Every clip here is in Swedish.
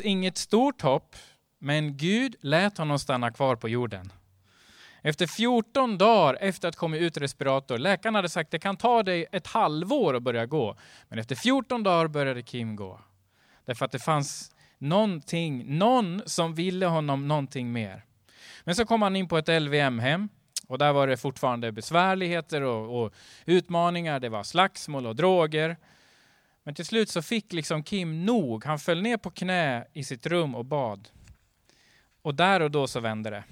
inget stort hopp, men Gud lät honom stanna kvar på jorden. Efter 14 dagar efter att komma ut respirator, läkaren hade sagt att det kan ta dig ett halvår att börja gå. Men efter 14 dagar började Kim gå. Därför att det fanns någonting, någon som ville honom någonting mer. Men så kom han in på ett LVM-hem och där var det fortfarande besvärligheter och, och, utmaningar. Det var slagsmål och droger. Men till slut så fick liksom Kim nog. Han föll ner på knä i sitt rum och bad. Och där och då så vände det.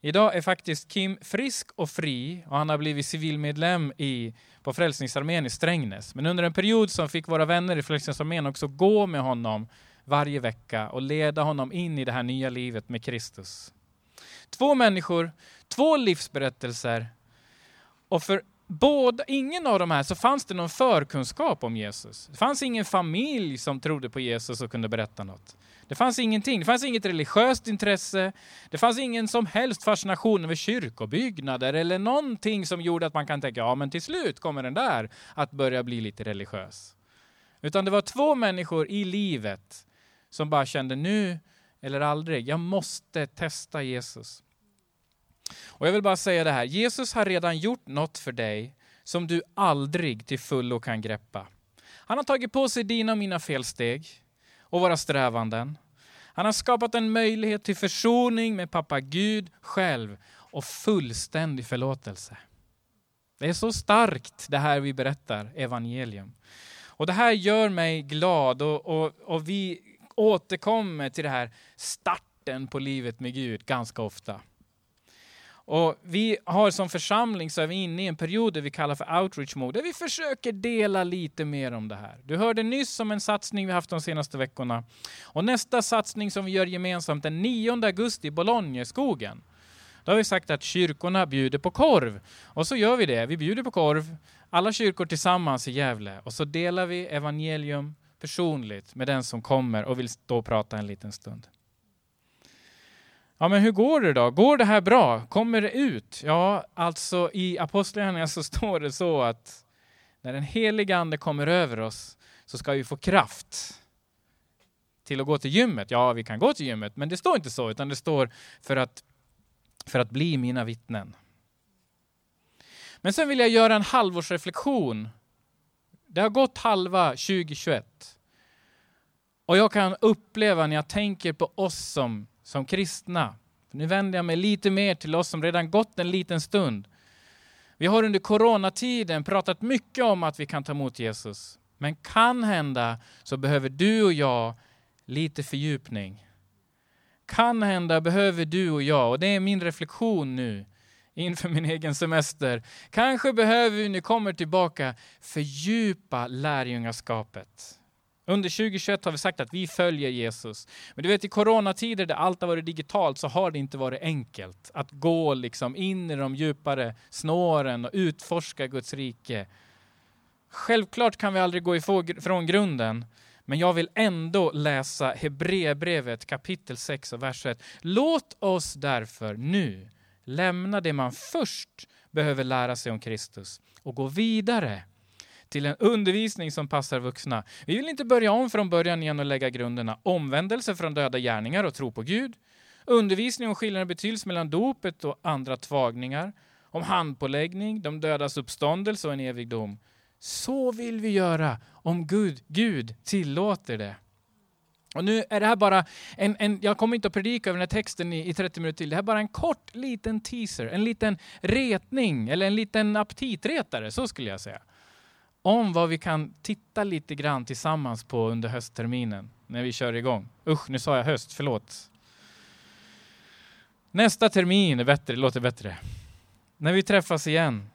Idag är faktiskt Kim frisk och fri och han har blivit civilmedlem i, på Frälsningsarmén i Strängnäs. Men under en period så fick våra vänner i Frälsningsarmén också gå med honom varje vecka och leda honom in i det här nya livet med Kristus. Två människor, två livsberättelser. Och för båda, ingen av de här så fanns det någon förkunskap om Jesus. Det fanns ingen familj som trodde på Jesus och kunde berätta något. Det fanns ingenting. Det fanns inget religiöst intresse. Det fanns ingen som helst fascination över kyrkobyggnader eller någonting som gjorde att man kan tänka, ja men till slut kommer den där att börja bli lite religiös. Utan det var två människor i livet som bara kände nu eller aldrig, jag måste testa Jesus. Och jag vill bara säga det här, Jesus har redan gjort något för dig som du aldrig till fullo kan greppa. Han har tagit på sig dina och mina felsteg och våra strävanden. Han har skapat en möjlighet till försoning med pappa Gud själv och fullständig förlåtelse. Det är så starkt det här vi berättar, evangelium. Och det här gör mig glad och, och, och vi återkommer till det här starten på livet med Gud ganska ofta. Och vi har som församling så är vi inne i en period där vi kallar för outreach mode, där vi försöker dela lite mer om det här. Du hörde nyss om en satsning vi haft de senaste veckorna. Och nästa satsning som vi gör gemensamt den 9 augusti i Bologneskogen. Då har vi sagt att kyrkorna bjuder på korv. Och så gör vi det. Vi bjuder på korv, alla kyrkor tillsammans i Gävle. Och så delar vi evangelium personligt med den som kommer och vill stå och prata en liten stund. Ja, men hur går det då? Går det här bra? Kommer det ut? Ja, alltså i Apostlagärningarna så står det så att när den heliga ande kommer över oss så ska vi få kraft till att gå till gymmet. Ja, vi kan gå till gymmet, men det står inte så, utan det står för att, för att bli mina vittnen. Men sen vill jag göra en halvårsreflektion. Det har gått halva 2021. Och jag kan uppleva när jag tänker på oss som som kristna. Nu vänder jag mig lite mer till oss som redan gått en liten stund. Vi har under coronatiden pratat mycket om att vi kan ta emot Jesus. Men kan hända så behöver du och jag lite fördjupning. Kan hända behöver du och jag, och det är min reflektion nu inför min egen semester. Kanske behöver vi när vi kommer tillbaka fördjupa lärjungaskapet. Under 2021 har vi sagt att vi följer Jesus. Men du vet i coronatider där allt har varit digitalt så har det inte varit enkelt att gå liksom in i de djupare snåren och utforska Guds rike. Självklart kan vi aldrig gå ifrån grunden, men jag vill ändå läsa Hebreerbrevet kapitel 6 och vers 1. Låt oss därför nu lämna det man först behöver lära sig om Kristus och gå vidare till en undervisning som passar vuxna. Vi vill inte börja om från början igen och lägga grunderna. Omvändelse från döda gärningar och tro på Gud. Undervisning om skillnaden i betydelse mellan dopet och andra tvagningar. Om handpåläggning, de dödas uppståndelse och en evig dom. Så vill vi göra om Gud, Gud tillåter det. Och nu är det här bara en, en, jag kommer inte att predika över den här texten i, i 30 minuter till. Det här är bara en kort liten teaser, en liten retning eller en liten aptitretare, så skulle jag säga om vad vi kan titta lite grann tillsammans på under höstterminen när vi kör igång. Usch, nu sa jag höst, förlåt. Nästa termin är bättre, det låter bättre. När vi träffas igen.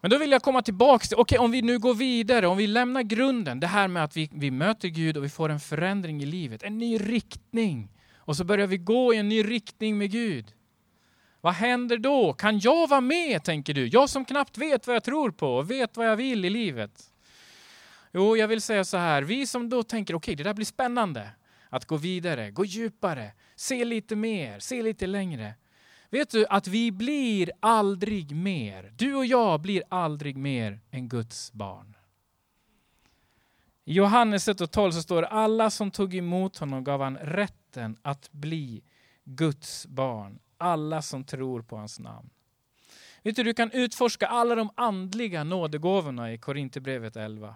Men då vill jag komma tillbaks till, okej okay, om vi nu går vidare, om vi lämnar grunden, det här med att vi, vi möter Gud och vi får en förändring i livet, en ny riktning. Och så börjar vi gå i en ny riktning med Gud. Vad händer då? Kan jag vara med, tänker du? Jag som knappt vet vad jag tror på och vet vad jag vill i livet. Jo, jag vill säga så här, vi som då tänker, okej, okay, det där blir spännande. Att gå vidare, gå djupare, se lite mer, se lite längre. Vet du att vi blir aldrig mer, du och jag blir aldrig mer än Guds barn. I Johannes 1 och 12 så står det alla som tog emot honom gav han rätten att bli Guds barn. Alla som tror på hans namn. Vet du, du kan utforska alla de andliga nådegåvorna i Korinthierbrevet 11.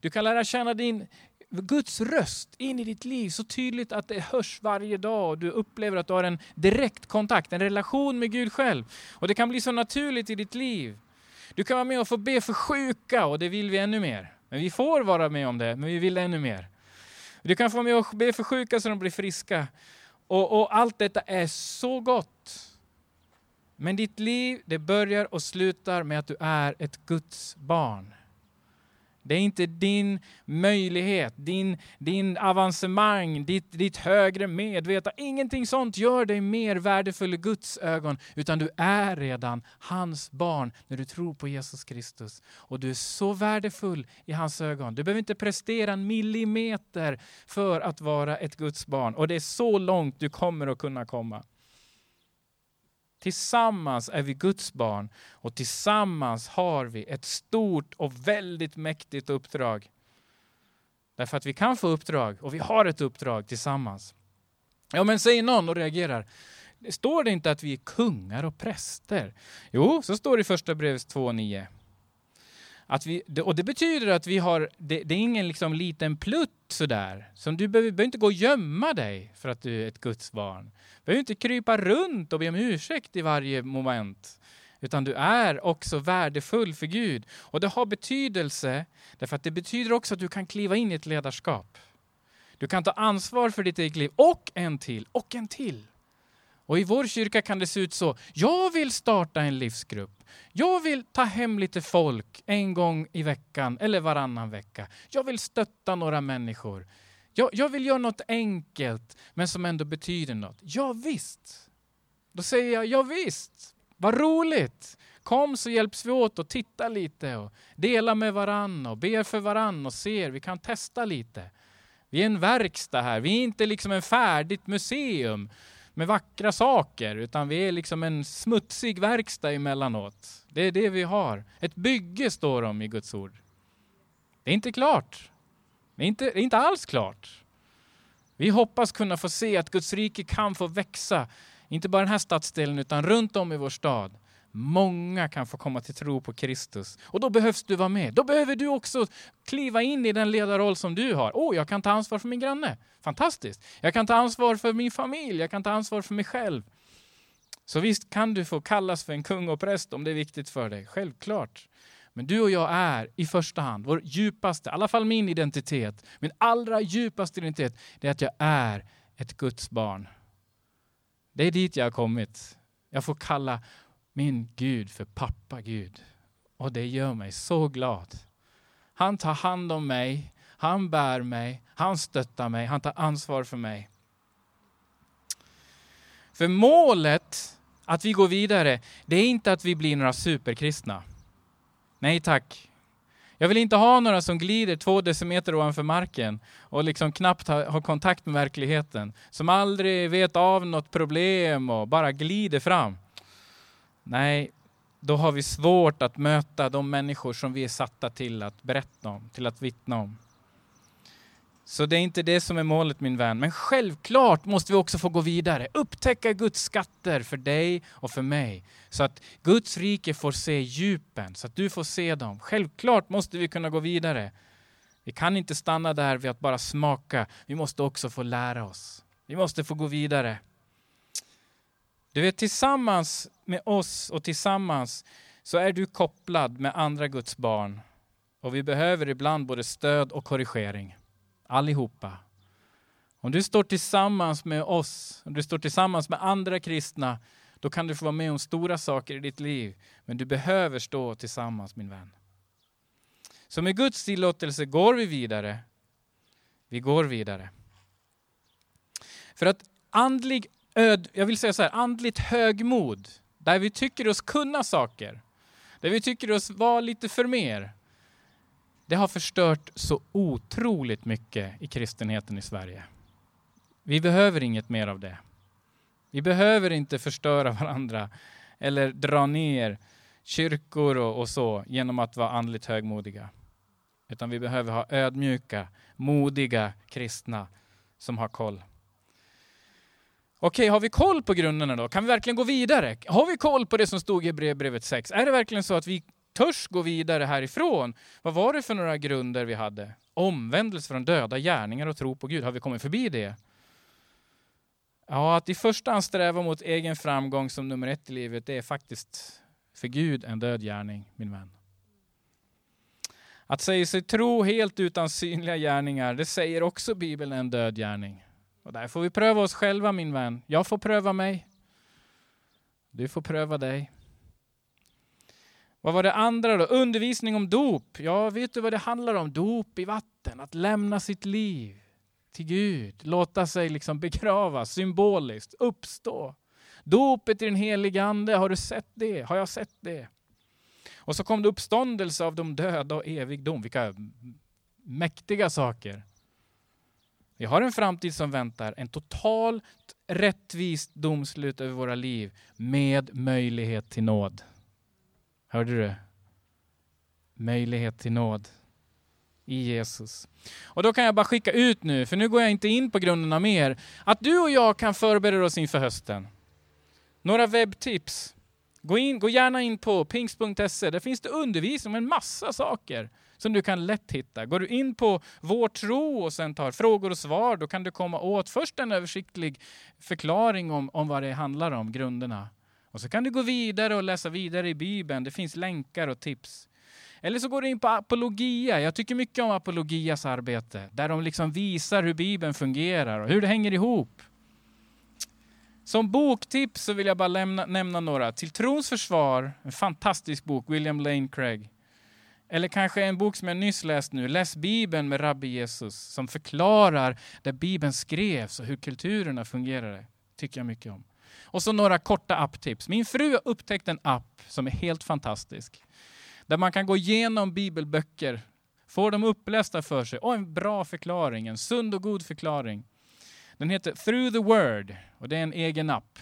Du kan lära känna din Guds röst in i ditt liv så tydligt att det hörs varje dag och du upplever att du har en direkt kontakt, en relation med Gud själv. Och det kan bli så naturligt i ditt liv. Du kan vara med och få be för sjuka och det vill vi ännu mer. Men vi får vara med om det, men vi vill ännu mer. Du kan få vara med och be för sjuka så de blir friska. Och, och allt detta är så gott. Men ditt liv, det börjar och slutar med att du är ett Guds barn. Det är inte din möjlighet, din, din avancemang, ditt, ditt högre medveta. Ingenting sånt gör dig mer värdefull i Guds ögon, utan du är redan hans barn när du tror på Jesus Kristus. Och du är så värdefull i hans ögon. Du behöver inte prestera en millimeter för att vara ett Guds barn. Och det är så långt du kommer att kunna komma. Tillsammans är vi Guds barn och tillsammans har vi ett stort och väldigt mäktigt uppdrag. Därför att vi kan få uppdrag och vi har ett uppdrag tillsammans. Ja, men säger någon och reagerar. Står det inte att vi är kungar och präster? Jo, så står det i första brevet 2.9. Att vi, och det betyder att vi har, det, det är ingen liksom liten plutt sådär. Som du behöver, behöver inte gå och gömma dig för att du är ett Guds barn. Du behöver inte krypa runt och be om ursäkt i varje moment. Utan du är också värdefull för Gud. Och det har betydelse, därför att det betyder också att du kan kliva in i ett ledarskap. Du kan ta ansvar för ditt eget liv och en till, och en till. Och i vår kyrka kan det se ut så. Jag vill starta en livsgrupp. Jag vill ta hem lite folk en gång i veckan eller varannan vecka. Jag vill stötta några människor. Jag, jag vill göra något enkelt men som ändå betyder något. Ja, visst. Då säger jag ja, visst. Vad roligt. Kom så hjälps vi åt och titta lite och dela med varann och ber för varann och ser. Vi kan testa lite. Vi är en verkstad här. Vi är inte liksom en färdigt museum med vackra saker, utan vi är liksom en smutsig verkstad emellanåt. Det är det vi har. Ett bygge står om i Guds ord. Det är inte klart. Det är inte, det är inte alls klart. Vi hoppas kunna få se att Guds rike kan få växa, inte bara den här stadsdelen, utan runt om i vår stad. Många kan få komma till tro på Kristus. Och då behövs du vara med. Då behöver du också kliva in i den ledarroll som du har. Åh, oh, jag kan ta ansvar för min granne. Fantastiskt. Jag kan ta ansvar för min familj. Jag kan ta ansvar för mig själv. Så visst kan du få kallas för en kung och präst om det är viktigt för dig. Självklart. Men du och jag är i första hand, vår djupaste, i alla fall min identitet, min allra djupaste identitet, det är att jag är ett Guds barn. Det är dit jag har kommit. Jag får kalla min Gud för pappa Gud. Och det gör mig så glad. Han tar hand om mig, han bär mig, han stöttar mig, han tar ansvar för mig. För målet att vi går vidare, det är inte att vi blir några superkristna. Nej tack. Jag vill inte ha några som glider två decimeter ovanför marken och liksom knappt har, har kontakt med verkligheten. Som aldrig vet av något problem och bara glider fram. Nej, då har vi svårt att möta de människor som vi är satta till att berätta om, till att vittna om. Så det är inte det som är målet min vän. Men självklart måste vi också få gå vidare. Upptäcka Guds skatter för dig och för mig. Så att Guds rike får se djupen, så att du får se dem. Självklart måste vi kunna gå vidare. Vi kan inte stanna där vid att bara smaka. Vi måste också få lära oss. Vi måste få gå vidare. Du vet, tillsammans med oss och tillsammans så är du kopplad med andra Guds barn. Och vi behöver ibland både stöd och korrigering. Allihopa. Om du står tillsammans med oss, om du står tillsammans med andra kristna, då kan du få vara med om stora saker i ditt liv. Men du behöver stå tillsammans min vän. Så med Guds tillåtelse går vi vidare. Vi går vidare. För att andlig öd, jag vill säga så här, andligt högmod, där vi tycker oss kunna saker, där vi tycker oss vara lite för mer, det har förstört så otroligt mycket i kristenheten i Sverige. Vi behöver inget mer av det. Vi behöver inte förstöra varandra eller dra ner kyrkor och, och så genom att vara andligt högmodiga. Utan vi behöver ha ödmjuka, modiga kristna som har koll. Okej, har vi koll på grunderna då? Kan vi verkligen gå vidare? Har vi koll på det som stod i brevbrevet 6? Är det verkligen så att vi törs gå vidare härifrån? Vad var det för några grunder vi hade? Omvändelse från döda gärningar och tro på Gud. Har vi kommit förbi det? Ja, att i första hand sträva mot egen framgång som nummer ett i livet, det är faktiskt för Gud en död gärning, min vän. Att säga sig tro helt utan synliga gärningar, det säger också Bibeln en död gärning. Och där får vi pröva oss själva min vän. Jag får pröva mig. Du får pröva dig. Vad var det andra då? Undervisning om dop. Ja, vet du vad det handlar om? Dop i vatten, att lämna sitt liv till Gud, låta sig liksom begravas symboliskt, uppstå. Dopet i den helige Ande, har du sett det? Har jag sett det? Och så kom det uppståndelse av de döda och evig dom. Vilka mäktiga saker. Vi har en framtid som väntar, en totalt rättvist domslut över våra liv med möjlighet till nåd. Hörde du? Möjlighet till nåd i Jesus. Och då kan jag bara skicka ut nu, för nu går jag inte in på grunderna mer, att du och jag kan förbereda oss inför hösten. Några webbtips. Gå, in, gå gärna in på pingst.se, där finns det undervisning om en massa saker som du kan lätt hitta. Går du in på Vår tro och sen tar frågor och svar, då kan du komma åt först en översiktlig förklaring om, om vad det handlar om, grunderna. Och så kan du gå vidare och läsa vidare i Bibeln. Det finns länkar och tips. Eller så går du in på Apologia. Jag tycker mycket om Apologias arbete, där de liksom visar hur Bibeln fungerar och hur det hänger ihop. Som boktips så vill jag bara lämna, nämna några. Till trons försvar, en fantastisk bok, William Lane Craig. Eller kanske en bok som jag nyss läst nu, Läs Bibeln med Rabbi Jesus, som förklarar där Bibeln skrevs och hur kulturerna fungerade. Tycker jag mycket om. Och så några korta apptips. Min fru har upptäckt en app som är helt fantastisk. Där man kan gå igenom bibelböcker, få dem upplästa för sig och en bra förklaring, en sund och god förklaring. Den heter Through the Word och det är en egen app.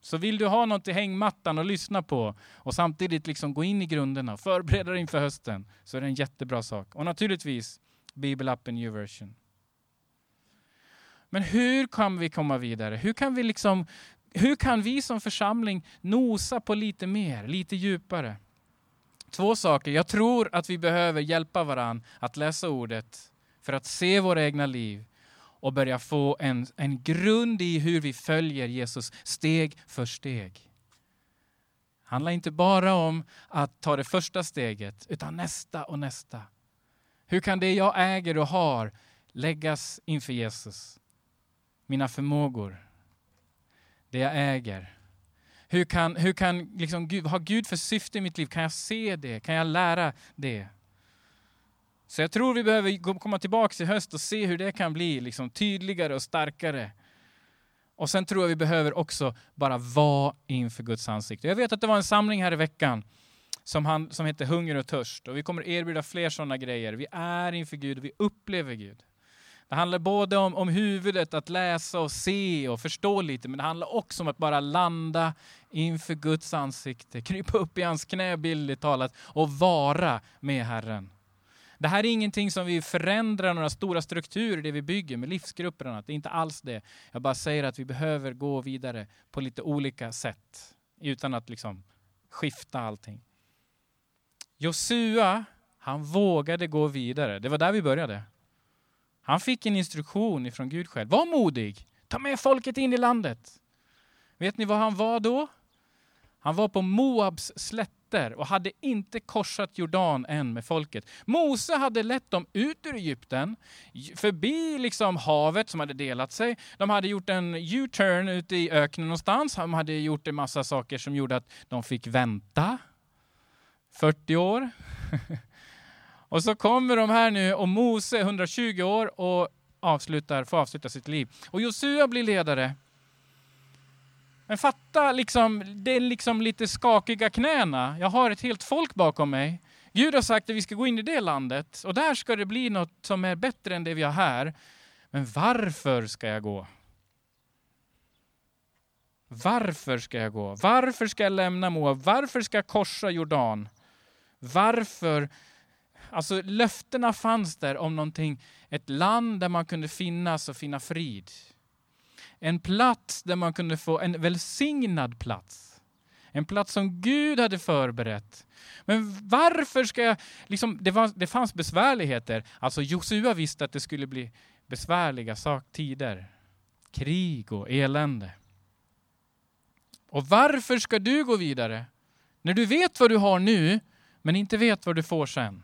Så vill du ha något i hängmattan att lyssna på och samtidigt liksom gå in i grunderna och förbereda dig inför hösten så är det en jättebra sak. Och naturligtvis bibelappen New Version. Men hur kan vi komma vidare? Hur kan vi, liksom, hur kan vi som församling nosa på lite mer, lite djupare? Två saker. Jag tror att vi behöver hjälpa varandra att läsa ordet för att se våra egna liv och börja få en, en grund i hur vi följer Jesus steg för steg. Det handlar inte bara om att ta det första steget, utan nästa och nästa. Hur kan det jag äger och har läggas inför Jesus? Mina förmågor, det jag äger. Hur kan, hur kan liksom Gud, vad har Gud för syfte i mitt liv? Kan jag se det? Kan jag lära det? Så jag tror vi behöver komma tillbaka i höst och se hur det kan bli liksom tydligare och starkare. Och sen tror jag vi behöver också bara vara inför Guds ansikte. Jag vet att det var en samling här i veckan som, han, som heter Hunger och törst. Och vi kommer erbjuda fler sådana grejer. Vi är inför Gud och vi upplever Gud. Det handlar både om, om huvudet, att läsa och se och förstå lite, men det handlar också om att bara landa inför Guds ansikte, krypa upp i hans knä bildligt talat och vara med Herren. Det här är ingenting som vi förändrar några stora strukturer, det vi bygger med livsgrupper och annat. Det är inte alls det. Jag bara säger att vi behöver gå vidare på lite olika sätt utan att liksom skifta allting. Josua, han vågade gå vidare. Det var där vi började. Han fick en instruktion ifrån Gud själv. Var modig, ta med folket in i landet. Vet ni var han var då? Han var på Moabs slätt slätter och hade inte korsat Jordan än med folket. Mose hade lett dem ut ur Egypten, förbi liksom havet som hade delat sig. De hade gjort en U-turn ute i öknen någonstans. De hade gjort en massa saker som gjorde att de fick vänta 40 år. och så kommer de här nu och Mose 120 år och avslutar, får avsluta sitt liv. Och Josua blir ledare men fatta liksom, det är liksom lite skakiga knäna. Jag har ett helt folk bakom mig. Gud har sagt att vi ska gå in i det landet och där ska det bli något som är bättre än det vi har här. Men varför ska jag gå? Varför ska jag gå? Varför ska jag lämna Moab? Varför ska jag korsa Jordan? Varför? Alltså löftena fanns där om någonting, ett land där man kunde finnas och finna frid. En plats där man kunde få en välsignad plats. En plats som Gud hade förberett. Men varför ska jag... Liksom, det, var, det fanns besvärligheter. Alltså Josua visste att det skulle bli besvärliga saktider. Krig och elände. Och varför ska du gå vidare? När du vet vad du har nu, men inte vet vad du får sen.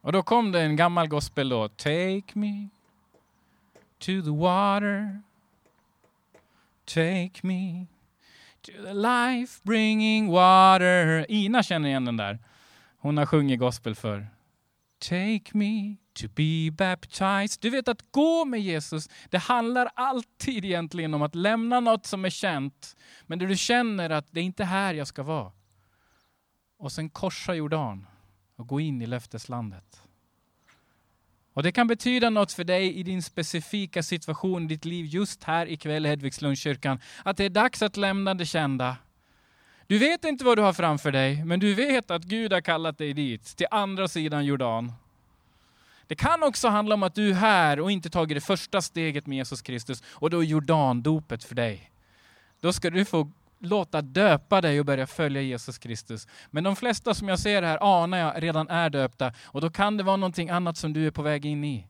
Och då kom det en gammal gospellåt. Take me to the water. Take me to the life bringing water. Ina känner igen den där. Hon har sjungit gospel för. Take me to be baptized. Du vet att gå med Jesus, det handlar alltid egentligen om att lämna något som är känt, men där du känner att det är inte här jag ska vara. Och sen korsa Jordan och gå in i löfteslandet. Och det kan betyda något för dig i din specifika situation i ditt liv just här ikväll i Hedvigslundskyrkan. Att det är dags att lämna det kända. Du vet inte vad du har framför dig, men du vet att Gud har kallat dig dit, till andra sidan Jordan. Det kan också handla om att du är här och inte tagit det första steget med Jesus Kristus och då är Jordandopet för dig. Då ska du få låta döpa dig och börja följa Jesus Kristus. Men de flesta som jag ser här anar jag redan är döpta och då kan det vara någonting annat som du är på väg in i.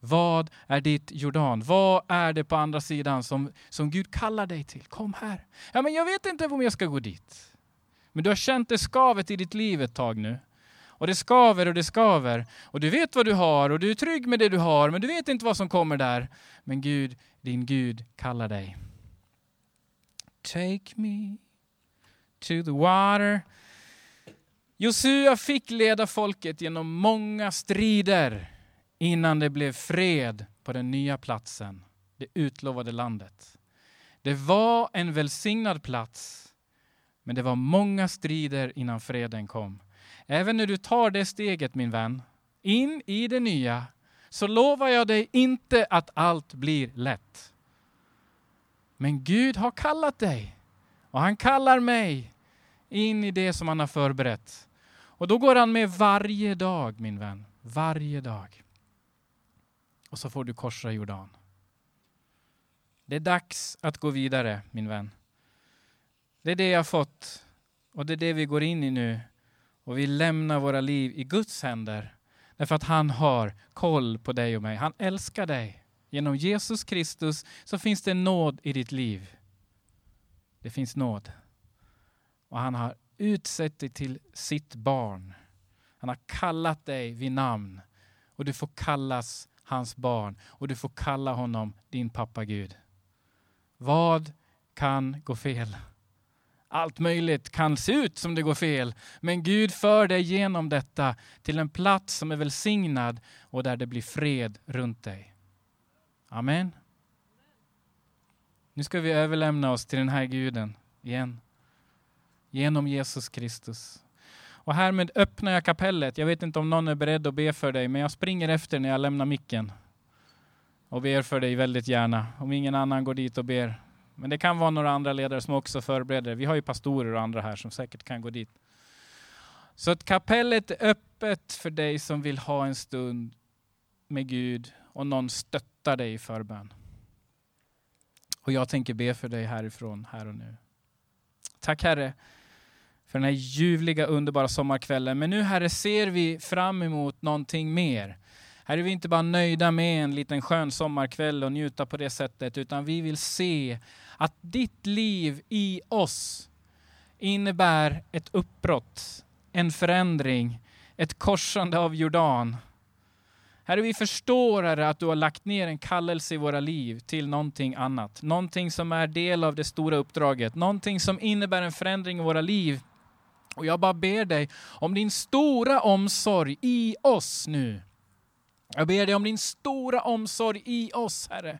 Vad är ditt Jordan? Vad är det på andra sidan som, som Gud kallar dig till? Kom här. Ja, men jag vet inte om jag ska gå dit. Men du har känt det skavet i ditt liv ett tag nu. Och det skaver och det skaver. Och du vet vad du har och du är trygg med det du har, men du vet inte vad som kommer där. Men Gud, din Gud kallar dig. Take me to the water. Josua fick leda folket genom många strider innan det blev fred på den nya platsen, det utlovade landet. Det var en välsignad plats, men det var många strider innan freden kom. Även när du tar det steget min vän, in i det nya, så lovar jag dig inte att allt blir lätt. Men Gud har kallat dig och han kallar mig in i det som han har förberett. Och då går han med varje dag min vän, varje dag. Och så får du korsa Jordan. Det är dags att gå vidare min vän. Det är det jag fått och det är det vi går in i nu och vi lämnar våra liv i Guds händer. Därför att han har koll på dig och mig. Han älskar dig. Genom Jesus Kristus så finns det nåd i ditt liv. Det finns nåd. Och han har utsett dig till sitt barn. Han har kallat dig vid namn. Och du får kallas hans barn. Och du får kalla honom din pappa Gud. Vad kan gå fel? Allt möjligt kan se ut som det går fel, men Gud för dig genom detta till en plats som är välsignad och där det blir fred runt dig. Amen. Nu ska vi överlämna oss till den här guden igen. Genom Jesus Kristus. Och härmed öppnar jag kapellet. Jag vet inte om någon är beredd att be för dig, men jag springer efter när jag lämnar micken. Och ber för dig väldigt gärna. Om ingen annan går dit och ber men det kan vara några andra ledare som också förbereder. Vi har ju pastorer och andra här som säkert kan gå dit. Så att kapellet är öppet för dig som vill ha en stund med Gud och någon stöttar dig i förbön. Och jag tänker be för dig härifrån, här och nu. Tack Herre för den här ljuvliga, underbara sommarkvällen. Men nu Herre ser vi fram emot någonting mer. Här är vi inte bara nöjda med en liten skön sommarkväll och njuta på det sättet, utan vi vill se att ditt liv i oss innebär ett uppbrott, en förändring, ett korsande av Jordan. Herre, vi förstår herre, att du har lagt ner en kallelse i våra liv till någonting annat. Någonting som är del av det stora uppdraget. Någonting som innebär en förändring i våra liv. Och jag bara ber dig om din stora omsorg i oss nu. Jag ber dig om din stora omsorg i oss, Herre.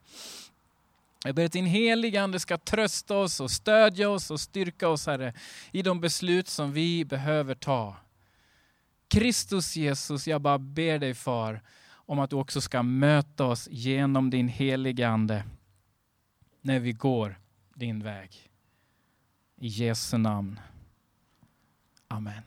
Jag ber att din helige Ande ska trösta oss och stödja oss och styrka oss, Herre, i de beslut som vi behöver ta. Kristus Jesus, jag bara ber dig Far, om att du också ska möta oss genom din helige Ande när vi går din väg. I Jesu namn. Amen.